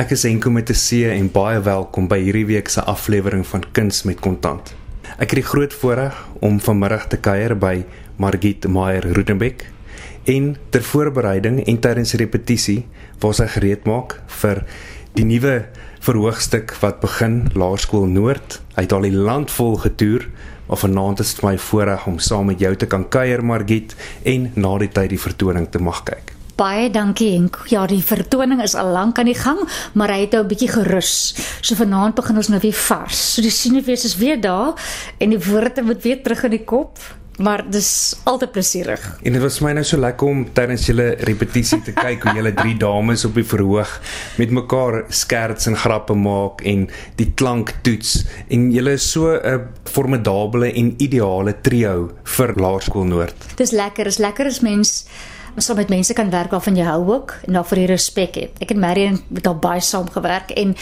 Ek is Enko met 'n C en baie welkom by hierdie week se aflewering van Kuns met Kontant. Ek het die groot voorreg om vanmiddag te kuier by Margit Meyer Rudenbeck en ter voorbereiding en tydens repetisie waar sy gereed maak vir die nuwe verhoogstuk wat begin Laerskool Noord. Hy het al die land vol getoer, maar vanaand is dit my voorreg om saam met jou te kan kuier Margit en na die tyd die vertoning te mag kyk. Baie dankie Henk. Ja, die vertoning is al lank aan die gang, maar hy het nou 'n bietjie gerus. So vanaand begin ons nou weer vars. So die sinewes is weer daar en die woorde moet weer terug in die kop. Maar dis altyd plesierig. En dit was vir my nou so lekker om tydens julle repetisie te kyk hoe julle drie dames op die verhoog met mekaar skerts en grappe maak en die klank toets en julle is so 'n formidable en ideale trio vir Laerskool Noord. Dis lekker, is lekker as mens ons saam met mense kan werk waarvan jy hou ook en waarvoor jy respek het. Ek en Marion het al baie saam gewerk en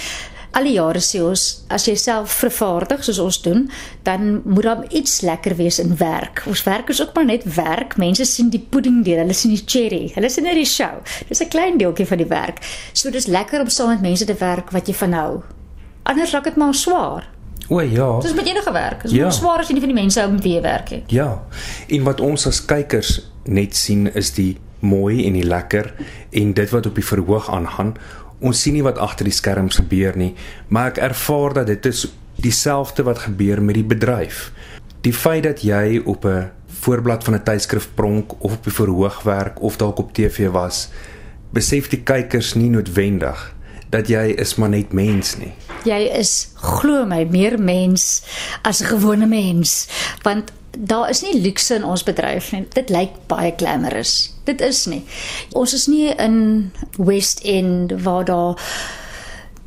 al die jare sê ons as jy self vervaardig soos ons doen, dan moet daar iets lekker wees in werk. Ons werk is ook maar net werk. Mense sien die pudding deur, hulle sien die cherry, hulle sien net die show. Dis 'n klein deeltjie van die werk. So dis lekker om saam met mense te werk wat jy van hou. Anders raak dit maar swaar. O ja. Dis met enige werk. Dit is Ja. swaar as jy nie van die mense hou met wie jy werk nie. Ja. En wat ons as kykers net sien is die mooi en die lekker en dit wat op die verhoog aangaan. Ons sien nie wat agter die skerms gebeur nie, maar ek ervaar dat dit is dieselfde wat gebeur met die bedryf. Die feit dat jy op 'n voorblad van 'n tydskrif pronk of op die verhoog werk of dalk op TV was, besef die kykers nie noodwendig dat jy is maar net mens nie. Jy is glo my meer mens as 'n gewone mens, want daar is nie luukse in ons bedryf nie. Dit lyk baie glamorous. Dit is nie. Ons is nie in West End waar daar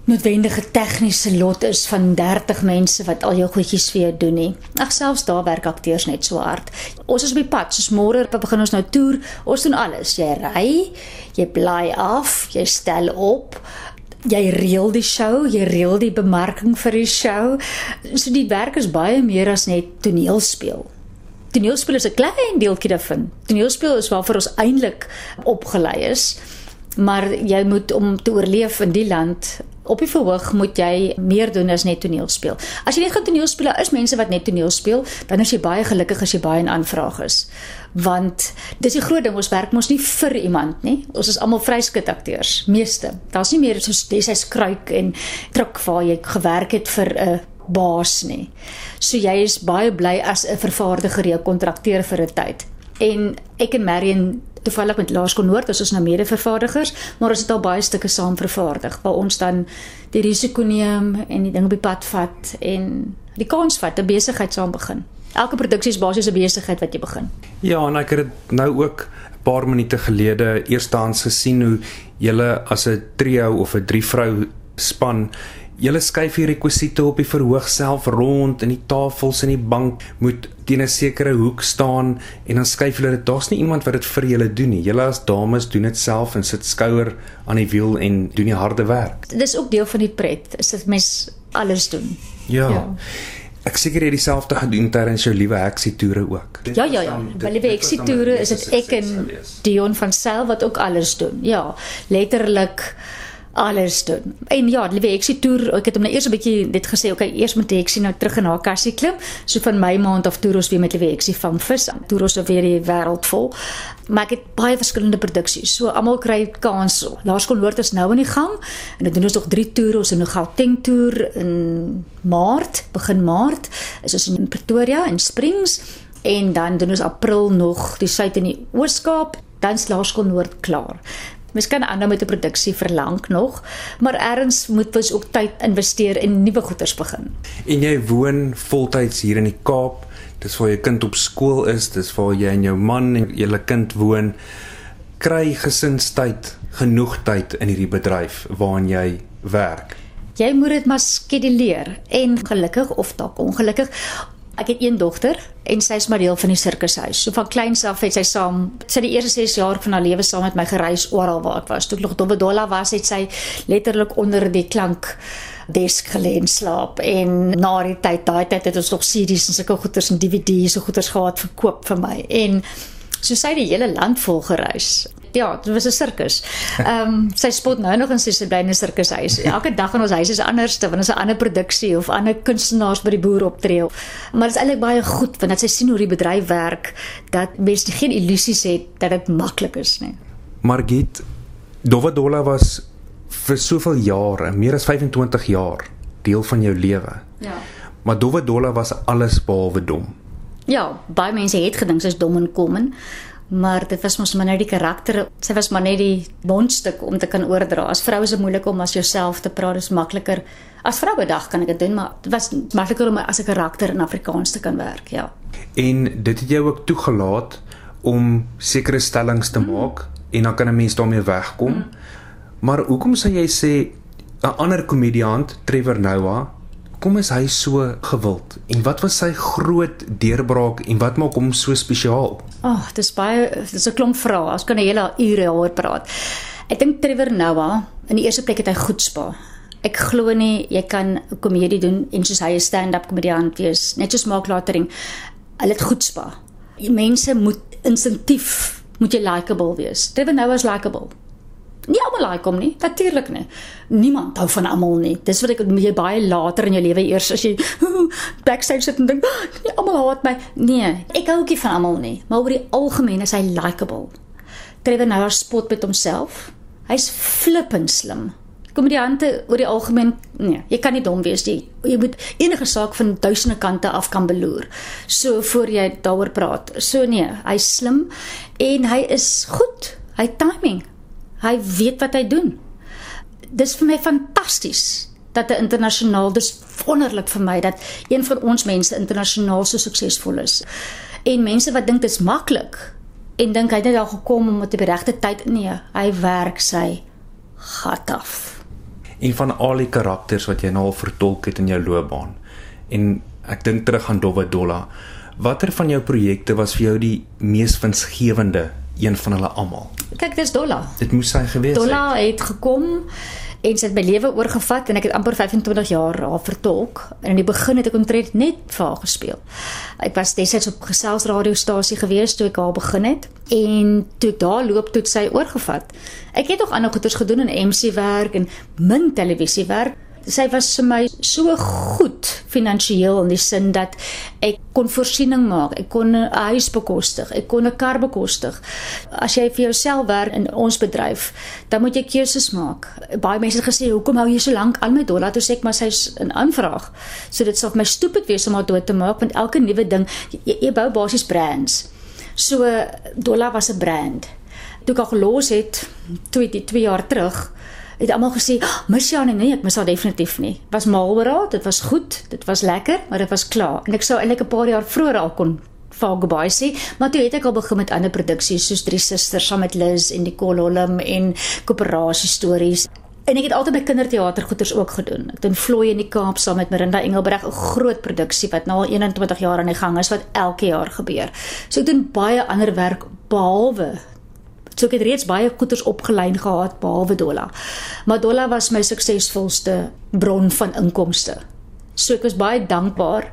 noodwendige tegniese lot is van 30 mense wat al jou goedjies vir jou doen nie. Ag selfs daar werk akteurs net so hard. Ons is op die pad, soos môre begin ons nou toer. Ons doen alles. Jy ry, jy bly af, jy stel op, jy reël die show, jy reël die bemarking vir die show. So die werk is baie meer as net toneelspeel. Toneelspel is 'n klein deeltjie daarvan. Toneelspel is waarvoor ons eintlik opgelei is. Maar jy moet om te oorleef in die land op die verhoog moet jy meer doen as net toneelspeel. As jy net gaan toneelspeel, daar is mense wat net toneel speel, dan is jy baie gelukkig as jy baie in aanvraag is. Want dis die groot ding, ons werk mos nie vir iemand nie. Ons is almal vryskut akteurs, meeste. Daar's nie meer soos Desies Kruik en Truk waar jy gewerk het vir 'n baas nie. So jy is baie bly as 'n vervaardiger jy kontrakteer vir 'n tyd. En ek en Marion toevallig met Laerskool Noord is ons nou mede-vervaardigers, maar ons het al baie stukke saam vervaardig waar ons dan die risiko neem en die ding op die pad vat en die kans vat 'n besigheid saam begin. Elke produksie is basies 'n besigheid wat jy begin. Ja, en ek het dit nou ook 'n paar minute gelede eerstehands gesien hoe julle as 'n trio of 'n drie vrou span Julle skuif die rekwisiete op die verhoog self rond en die tafels en die bank moet teen 'n sekere hoek staan en dan skuif julle dit. Daar's nie iemand wat dit vir julle doen nie. Julle as dames doen dit self en sit skouer aan die wiel en doen die harde werk. Dis ook deel van die pret, is dit mens alles doen. Ja. Ja. ja. Ek seker jy het dieselfde gedoen tydens jou liewe heksie toere ook. Ja ja ja. By die Exie toere is dit ek en Dion van Sail wat ook alles doen. Ja, letterlik alles doen. En ja, die Exie toer, ek het hom nou eers 'n bietjie dit gesê, okay, eers moet Exie nou terug in haar kassie klim. So van my maand af toer ons weer met die Exie van vis. Toer ons nou weer die wêreld vol. Maar ek het baie verskillende produksies. So almal kry kans. Laerskool Noord is nou aan die gang en dit doen ons nog 3 toere. Ons het nog Gauteng toer in Maart, begin Maart. Is ons in Pretoria en Springs en dan doen ons April nog die Suid en die Oos-Kaap, dan is Laerskool Noord klaar. Mens kan aanhou met 'n produksie verlang nog, maar ergens moet ons ook tyd investeer en nuwe goeders begin. En jy woon voltyds hier in die Kaap. Dis waar jou kind op skool is, dis waar jy en jou man en julle kind woon. Kry gesinstyd genoeg tyd in hierdie bedryf waarin jy werk. Jy moet dit maar skeduleer en gelukkig of dalk ongelukkig Ek het een dogter en sy is maar deel van die sirkushuis. So van kleins af het sy saam, sy die eerste 6 jaar van haar lewe saam met my gereis oral waar ek was. Toe ek nog Dobedola was, het sy letterlik onder die klank desk gelê en slaap en na die tyd daai tyd het ons nog CD's en sulke goeders en DVD's so goeders gehad verkoop vir my. En So sy het die hele land vol gereis. Ja, dit was 'n sirkus. Ehm um, sy spot nou nog in sy bly in 'n sirkushuis. Elke dag in ons huis is anderste, want ons 'n ander produksie of ander kunstenaars by die boer optree. Maar dit is eintlik baie goed want dat sy sien hoe die bedryf werk, dat mense geen illusies het dat dit maklik is nie. Margit Dovadola was vir soveel jare, meer as 25 jaar, deel van jou lewe. Ja. Maar Dovadola was alles behalwe dom. Ja, baie mense het gedink sy's dom en kom, maar dit was mos maar net die karakter. Sy was maar net die mondstuk om te kan oordra. As vrou is dit moeilik om as jouself te praat, dis makliker. As vrou bedag kan ek dit doen, maar dit was makliker om as 'n karakter in Afrikaans te kan werk, ja. En dit het jou ook toegelaat om sekere stellings te maak en dan kan 'n mens daarmee wegkom. Mm. Maar hoekom sê jy sê 'n ander komediant, Trevor Noah, kom is hy so gewild? En wat was sy groot deurbraak en wat maak hom so spesiaal? Ag, oh, dis baie dis 'n klomp vrae. Ons kan 'n hele ure daaroor praat. Ek dink Trevor Noah in die eerste plek het hy goed spa. Ek glo nie jy kan 'n komedie doen en soos hy 'n stand-up komediant wees, net soos Mark Latering. Hulle het goed spa. Mense moet instinktief moet jy likable wees. Trevor Noah is likable. Nie almal like hom nie, natuurlik nie. Niemand hou van almal nie. Dis wat ek jy baie later in jou lewe eers as jy backstage sit en dink, nie almal haat my. Nee, ek hou ookie van almal nie, maar oor die algemeen is hy likable. Trevor Noah spot met homself. Hy's flippend slim. Komediante oor die algemeen, nee, jy kan nie dom wees nie. Jy moet enige saak van duisende kante af kan beloer. So voor jy daaroor praat. So nee, hy's slim en hy is goed. Hy timing. Hy weet wat hy doen. Dis vir my fantasties dat 'n internasionaal dis wonderlik vir my dat een van ons mense internasionaal so suksesvol is. En mense wat dink dit is maklik en dink hy het net daar gekom om op die regte tyd nee, hy werk sy gat af. En van al die karakters wat jy nou al vertolk het in jou loopbaan. En ek dink terug aan Dovadola. Watter van jou projekte was vir jou die mees winsgewende een van hulle almal? Kyk, dis Dolla. Dit moes sy gewees het. Dolla het gekom en sy het my lewe oorgevat en ek het amper 25 jaar haar vertolk. En in die begin het ek omtrent net vir haar gespeel. Ek was destyds op gesels radiostasie gewees toe ek haar begin het en toe ek daar loop toe sy oorgevat. Ek het nog ander goeders gedoen in MC werk en min televisie werk. Sy was vir my so goed finansiëel in die sin dat ek kon voorsiening maak, ek kon 'n huis bekostig, ek kon 'n kar bekostig. As jy vir jouself werk in ons bedryf, dan moet jy keuses maak. Baie mense het gesê, "Hoekom hou jy so lank aan met Dolla?" Toe sê ek, "Maar sy's 'n aanvraag." So dit sou my stupid wees om haar dood te maak want elke nuwe ding, jy, jy bou basies brands. So Dolla was 'n brand. Toe ek haar gelos het, twee twee jaar terug, het almal gesê, oh, "Mis jy haar nie?" Ek mis haar definitief nie. Was maalberaad, dit was goed, dit was lekker, maar dit was klaar. En ek sou eintlik 'n paar jaar vroeër al kon Falgobai sê, maar toe het ek al begin met ander produksies soos Drie Susters saam met Liz en Nicole Holm en Koöperasie Stories. En ek het altyd by kinderteatergoeters ook gedoen. Ek doen Vlooi in die Kaap saam met Marinda Engelbreg, 'n groot produksie wat nou al 21 jaar aan die gang is wat elke jaar gebeur. So ek doen baie ander werk behalwe So ek het reeds baie goeders opgelyn gehad behalwe Dolla. Maar Dolla was my suksesvolste bron van inkomste. So ek was baie dankbaar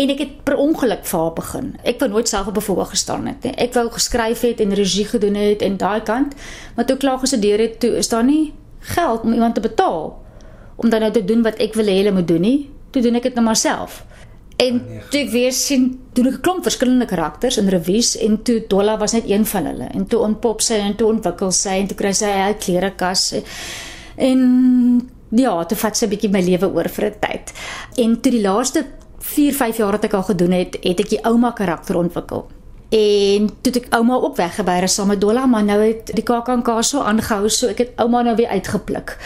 en ek het per ongeluk vir haar begin. Ek wou nooit self op 'n voorg gestaan het nie. Ek wou geskryf het en regie gedoen het en daai kant, maar toe klaar gestudeer het, toe is daar nie geld om iemand te betaal om dan nou te doen wat ek wil hê hulle moet doen nie. Toe doen ek dit net maar self. En toe ek weer sien doen ek 'n klomp verskillende karakters in revues en toe Dolla was net een van hulle en toe ontpop sy en toe ontwikkel sy en toe kry sy 'n klerekas en ja, toe vat sy 'n bietjie my lewe oor vir 'n tyd. En toe die laaste 4, 5 jaar wat ek al gedoen het, het ek die ouma karakter ontwikkel. En toe ek ouma ook weggebeur saam met Dolla, maar nou het die KAKNK so aangehou, so ek het ouma nou weer uitgepluk.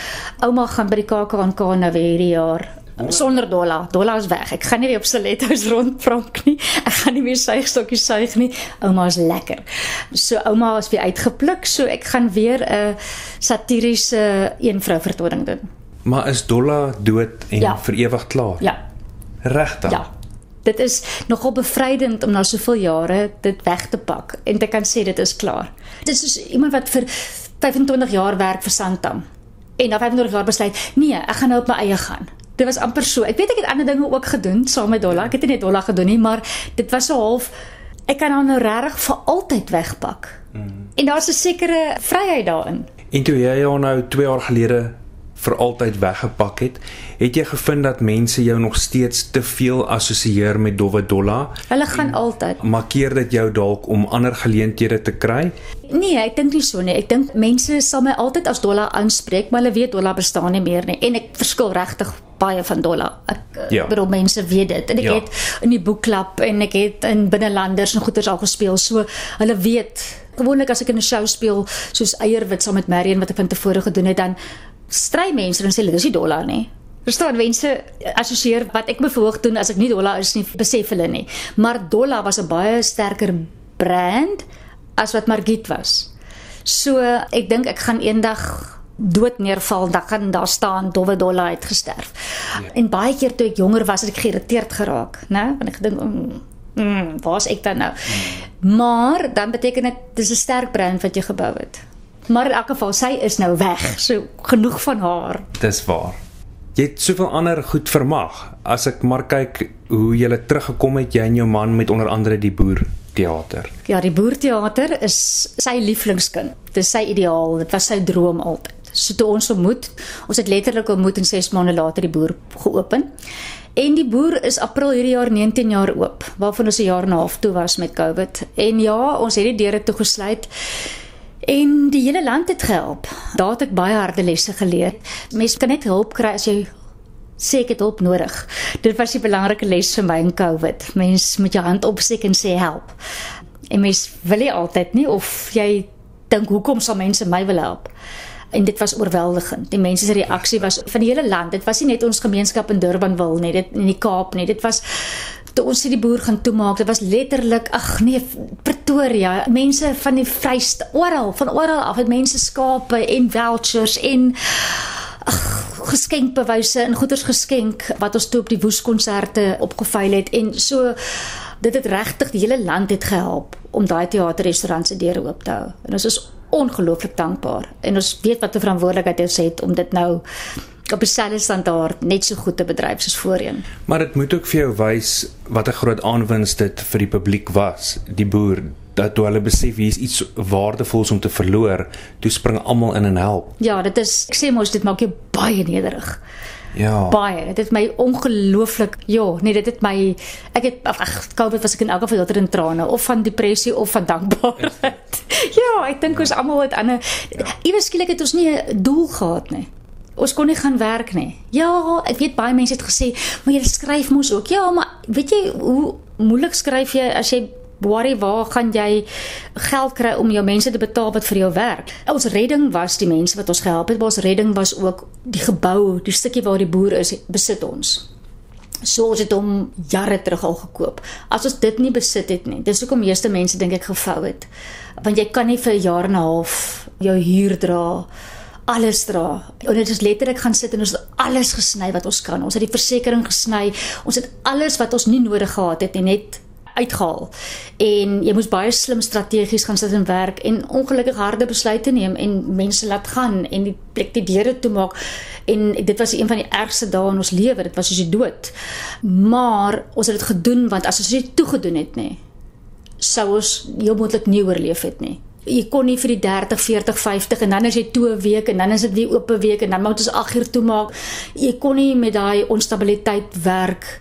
Ouma gaan by die KAKNK nou weer hierdie jaar sonder Dolla. Dolla is weg. Ek gaan nie weer op Stilettos rondpronk nie. Ek gaan nie meer suigstokkies suig nie. Ouma is lekker. So ouma is weer uitgepluk, so ek gaan weer 'n satiriese een vrou vertoning doen. Maar is Dolla dood en Ja. vir ewig klaar? Ja. Regtig? Ja. Dit is nogal bevrydend om na soveel jare dit weg te pak en te kan sê dit is klaar. Dit is soos iemand wat vir 25 jaar werk vir Santam en na 25 jaar besluit, nee, ek gaan nou op my eie gaan. Dit was amper so. Ek weet ek het ander dinge ook gedoen saam met Dolla. Ek het nie net Dolla gedoen nie, maar dit was so half ek kan hom nou regtig vir altyd wegpak. Mm. En daar's 'n sekere vryheid daarin. En toe jy hom nou 2 jaar gelede vir altyd weggepak het, het jy gevind dat mense jou nog steeds te veel assosieer met Dowwe Dolla? Hulle gaan altyd. Markeer dit jou dalk om ander geleenthede te kry? Nee, ek dink nie so nie. Ek dink mense sal my altyd as Dolla aanspreek, maar hulle weet Dolla bestaan nie meer nie en ek verskil regtig baie van Dolla. Ek ja. bedoel mense weet dit. En ek ja. het in die boekklub en ek het in binnelanders en goeters al gespeel. So hulle weet gewoonlik as ek in 'n show speel soos Eierwit saam met Marion wat ek van tevore gedoen het dan stry mense en sê hulle is nie dollar nie. Verstaan mense assosieer wat ek bevoeg doen as ek nie dollar is nie, besef hulle nie. Maar dollar was 'n baie sterker brand as wat Margit was. So ek dink ek gaan eendag dood neerval, dan gaan daar staan dowwe dollar het gesterf. Ja. En baie keer toe ek jonger was, het ek geïrriteerd geraak, né? Want ek gedink mm, mm, waar's ek dan nou? Mm. Maar dan beteken dit dis 'n sterk brand wat jy gebou het. Maar in elk geval sy is nou weg. So genoeg van haar. Dis waar. Jy het soveel ander goed vermag. As ek maar kyk hoe jy het teruggekom het jy en jou man met onder andere die boer teater. Ja, die boer teater is sy lieflingskind. Dis sy ideaal. Dit was sy droom altyd. So toe ons ontmoet, ons het letterlik ontmoet en 6 maande later die boer geopen. En die boer is April hierdie jaar 19 jaar oop, waarvan ons 'n jaar en 'n half toe was met COVID. En ja, ons het die deure toe gesluit. En die hele land het gehelp. Daar het ek baie harde lesse geleer. Mense kan net hulp kry as jy sê ek het hulp nodig. Dit was 'n belangrike les vir my in COVID. Mense moet jou hand opsteek en sê help. En mens wil nie altyd nie of jy dink hoekom sal mense my wil help? En dit was oorweldigend. Die mense se reaksie was van die hele land. Dit was nie net ons gemeenskap in Durban wil nie, dit in die Kaap nie. Dit was toe ons die boer gaan toemaak, dit was letterlik ag nee Pretoria, mense van die Vrystaat, oral, van oral af, het mense skape en vouchers en ag geskenkbewyse en goeders geskenk wat ons toe op die woeskonserte opgeveil het. En so dit het regtig die hele land het gehelp om daai teaterrestaurant se deure oop te hou. En ons is ongelooflik dankbaar. En ons weet wat 'n verantwoordelikheid ons het om dit nou op dieselfde standaard net so goed te bedryf soos voorheen. Maar dit moet ook vir jou wys wat 'n groot aanwinst dit vir die publiek was, die boer dat toe hulle besef hier is iets waardevols om te verloor, toe spring almal in en help. Ja, dit is ek sê mos dit maak jou baie nederig. Ja. Baie. Dit het my ongelooflik, ja, nee, dit het my ek het ag, COVID was ek in elk geval heeltyd in trane of van depressie of van dankbaarheid. ja, ek dink ja. ons almal het ander ja. iewers skielik het ons nie 'n doel gehad nie ons kon nie gaan werk nie. Ja, ek weet baie mense het gesê, maar jy skryf mos ook. Ja, maar weet jy hoe moeilik skryf jy as jy worry waar gaan jy geld kry om jou mense te betaal wat vir jou werk? Ons redding was die mense wat ons gehelp het, maar ons redding was ook die gebou, die stukkie waar die boer is, besit ons. So ons het hom jare terug al gekoop. As ons dit nie besit het nie, dis hoekom meeste mense dink ek gevou het. Want jy kan nie vir 'n jaar en 'n half jou huur dra alles dra. En dit is letterlik gaan sit en ons het alles gesny wat ons kan. Ons het die versekerings gesny. Ons het alles wat ons nie nodig gehad het en net uitgehaal. En jy moes baie slim strategies gaan sit en werk en ongelukkig harde besluite neem en mense laat gaan en die plek die deure toe maak. En dit was een van die ergste dae in ons lewe. Dit was soos die dood. Maar ons het dit gedoen want as ons dit toegedoen het nê, sou ons heel moontlik nie oorleef het nie jy kon nie vir die 30, 40, 50 en dan as jy toe 'n week en dan is dit weer oop 'n week en dan moet ons 8 uur toemaak. Jy kon nie met daai onstabiliteit werk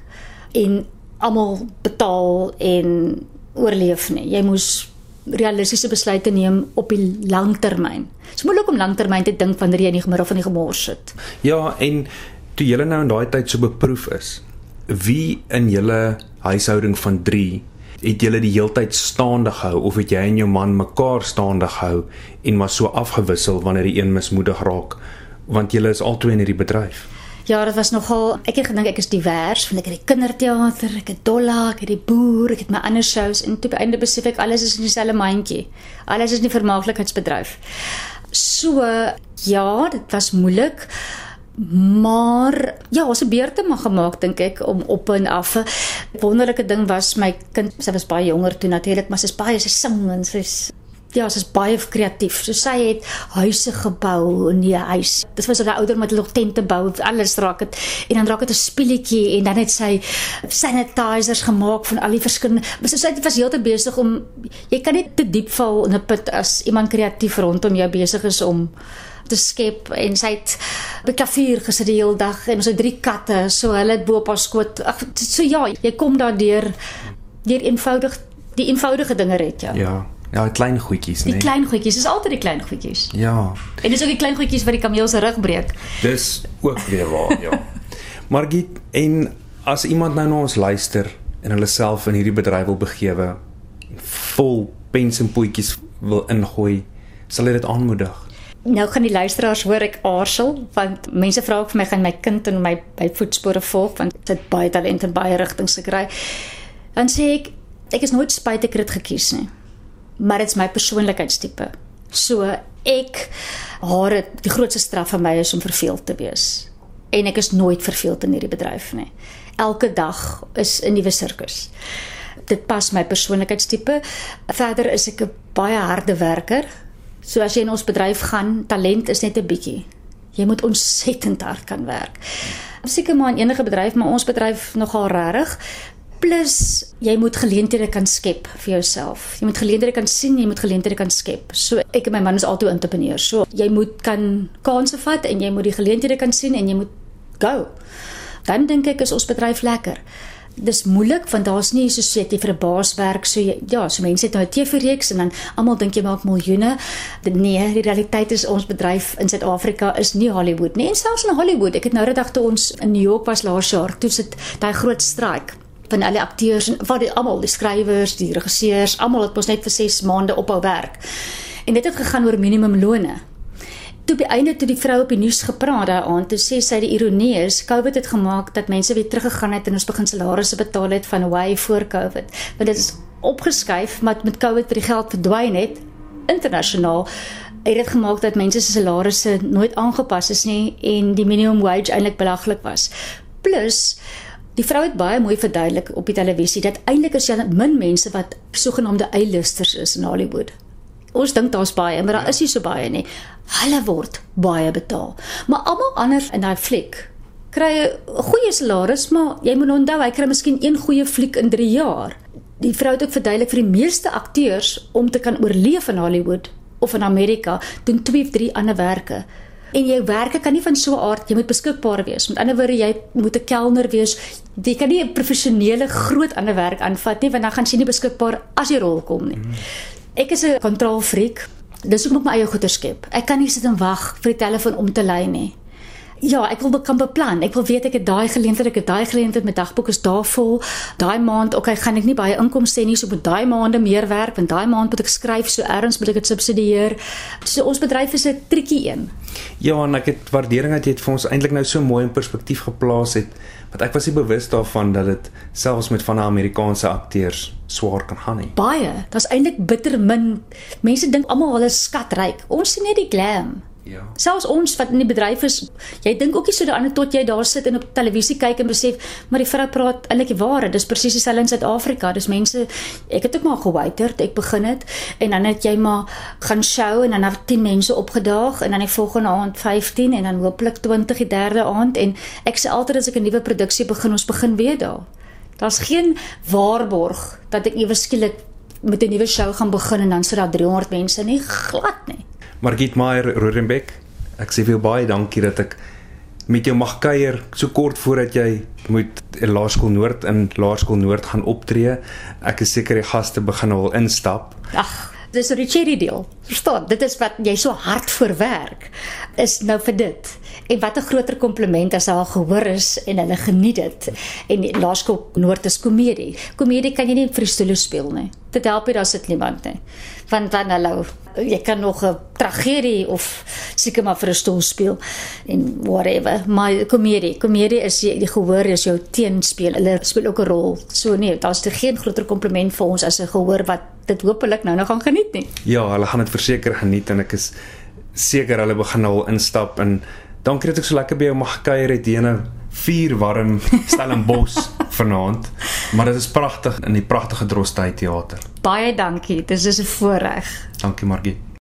en almal betaal en oorleef nie. Jy moes realistiese besluite neem op die langtermyn. Dit is moeilik om langtermyn te dink wanneer jy in die gemiddel van die gemors sit. Ja, en toe jy nou in daai tyd so beproef is, wie in julle huishouding van het julle die heeltyd staande gehou of het jy en jou man mekaar staande gehou en maar so afgewissel wanneer die een mismoedig raak want julle is albei in hierdie bedryf Ja, dit was nogal ek het gedink ek is divers, want ek het die kinderteater, ek het Dolla, ek het die boer, ek het my ander shows en toe einde besef ek alles is in dieselfde mandjie. Alles is in die vermaaklikheidsbedryf. So ja, dit was moeilik. Maar ja, ons het beurte maar gemaak dink ek om op en af. Wonderlike ding was my kind, sy was baie jonger toe natuurlik, maar sy's baie sy sing en sy's ja, sy's baie kreatief. So sy het huise gebou in die huis. Dit was 'n ouer met nog tente bou, alles raak dit. En dan raak dit 'n speletjie en dan het sy sanitizers gemaak van al die verskillende. So sy was heeltyd besig om jy kan nie te diep val in 'n put as iemand kreatief rondom jou besig is om te skep en sy het by klavier gesit die hele dag en ons het drie katte, so hulle het bo op haar skoot. Ag so ja, jy kom daardeur deur eenvoudig die eenvoudige dinge red jou. Ja. Ja, die klein goedjies, nee. Die klein goedjies, is altyd die klein goedjies. Ja. En dis ook die klein goedjies wat die kameel se rug breek. Dis ook weer waar, ja. Margit, en as iemand nou na ons luister en hulle self in hierdie bedryf wil begewe, vol pens en potjies wil ingooi, sal jy dit aanmoedig? Nou gaan die luisteraars hoor ek aarzel want mense vra ook vir my gaan my kind in my by voetspore volg want dit het baie talent in baie rigtings gekry. Dan sê ek ek is nooit spyt ek het gekies nie. Maar dit's my persoonlikheidstipe. So ek haar die grootste straf vir my is om verveeld te wees. En ek is nooit verveeld in hierdie bedryf nie. Elke dag is 'n nuwe sirkus. Dit pas my persoonlikheidstipe. Verder is ek 'n baie harde werker. So as jy in ons bedryf gaan, talent is net 'n bietjie. Jy moet ontsettend hard kan werk. Seker maar in enige bedryf, maar ons bedryf nogal regtig. Plus jy moet geleenthede kan skep vir jouself. Jy moet geleenthede kan sien, jy moet geleenthede kan skep. So ek en my man is altyd entrepreneurs. So jy moet kan kansse vat en jy moet die geleenthede kan sien en jy moet go. Dan dink ek is ons bedryf lekker. Dis moeilik want daar's nie so sê jy vir 'n baas werk so ja, so mense het nou 'n TV-reeks en dan almal dink jy maak miljoene. Nee, die realiteit is ons bedryf in Suid-Afrika is nie Hollywood nie. En selfs in Hollywood, ek het nou redagte ons in New York was laas jaar, toe sit daai groot strike van al die akteurs en die almal die skrywers, die regisseurs, almal het mos net vir 6 maande ophou werk. En dit het gegaan oor minimumlone. Toe by einde toe die vrou op die nuus gepraat daaraan, toe sê sy die ironie is COVID het gemaak dat mense weer teruggegaan het en ons begin salarisse betaal het van way voor COVID. Want dit is opgeskuif maar met COVID vir die geld verdwyn het internasionaal het dit gemaak dat mense se salarisse nooit aangepas is nie en die minimum wage eintlik belaglik was. Plus Die vrou het baie mooi verduidelik op die televisie dat eintlik is daar min mense wat sogenaamde eilusters is in Hollywood. Ons dink daar's baie, maar daar is nie so baie nie. Hulle word baie betaal. Maar almal anders in daai fliek kry 'n goeie salaris, maar jy moet onthou hy kry miskien een goeie fliek in 3 jaar. Die vrou het ook verduidelik vir die meeste akteurs om te kan oorleef in Hollywood of in Amerika, doen 2 of 3 ander werke en jou werke kan nie van so 'n aard jy moet beskikbaar wees. Met ander woorde jy moet 'n kelner wees. Jy kan nie 'n professionele groot ander werk aanvat nie want dan gaan jy nie beskikbaar as jy rol kom nie. Ek is 'n kontrolfreak. Dis hoekom ek my eie goeder skep. Ek kan nie sit en wag vir die telefoon om te lui nie ja, ek wil kan beplan. Ek wil weet ek het daai geleentheid, ek het daai geleentheid met dagboek is daar vol. Daai maand, okay, gaan ek nie baie inkomste hê nie, so moet daai maande meer werk, want daai maand moet ek skryf, so erns moet ek dit subsidieer. So ons bedryf is 'n triekie een. Ja, en ek het waardering dat jy dit vir ons eintlik nou so mooi in perspektief geplaas het. Want ek was nie bewus daarvan dat dit selfs met van die Amerikaanse akteurs swaar kan gaan nie. Baie. Dit's eintlik bitter min. Mense dink almal hulle is skatryk. Ons sien net die glam. Ja. Selfs ons wat in die bedryf is, jy dink ook nie so daaraan tot jy daar sit en op televisie kyk en besef, maar die vrou praat eintlik die waarheid. Dis presies dieselfde in Suid-Afrika. Dis mense, ek het ook maar gewaiter, ek begin het en dan het jy maar gaan show en dan het 10 mense opgedaag en dan die volgende aand 15 en dan hooplik 20 die derde aand en ek sê altyd as ek 'n nuwe produksie begin, ons begin weer daar. Daar's geen waarborg dat ek ewe skielik met 'n nuwe show gaan begin en dan sit daar 300 mense nie glad nie. Margit Meyer Rodenbeck, ek sê vir jou baie dankie dat ek met jou mag kuier so kort voordat jy moet Laerskool Noord in Laerskool Noord gaan optree. Ek is seker die gaste begin al instap. Ag, dis 'n cherry deal. Verstaan? Dit is wat jy so hard vir werk is nou vir dit. En wat 'n groter kompliment as al gehoor is en hulle geniet dit. En die Laerskool Noord is komedie. Komedie kan jy nie vir stoel speel nie. Dit help nie as dit niemand nie. Want dan hallo, jy kan nog 'n tragedie of seker maar vir 'n stoel speel en whatever. Maar komedie, komedie is die, die gehoor is jou teenspeel. Hulle speel ook 'n rol. So nee, daar's er geen groter kompliment vir ons as 'n gehoor wat dit hopelik nou nog gaan geniet nie. Ja, hulle gaan dit verseker geniet en ek is seker hulle begin nou instap en dankie dat ek so lekker by jou mag kuier het hier vuur warm Stellenbosch vanaand. Maar dit is pragtig in die pragtige Drostdy teater. Baie dankie. Dis is 'n voorreg. Dankie Margit.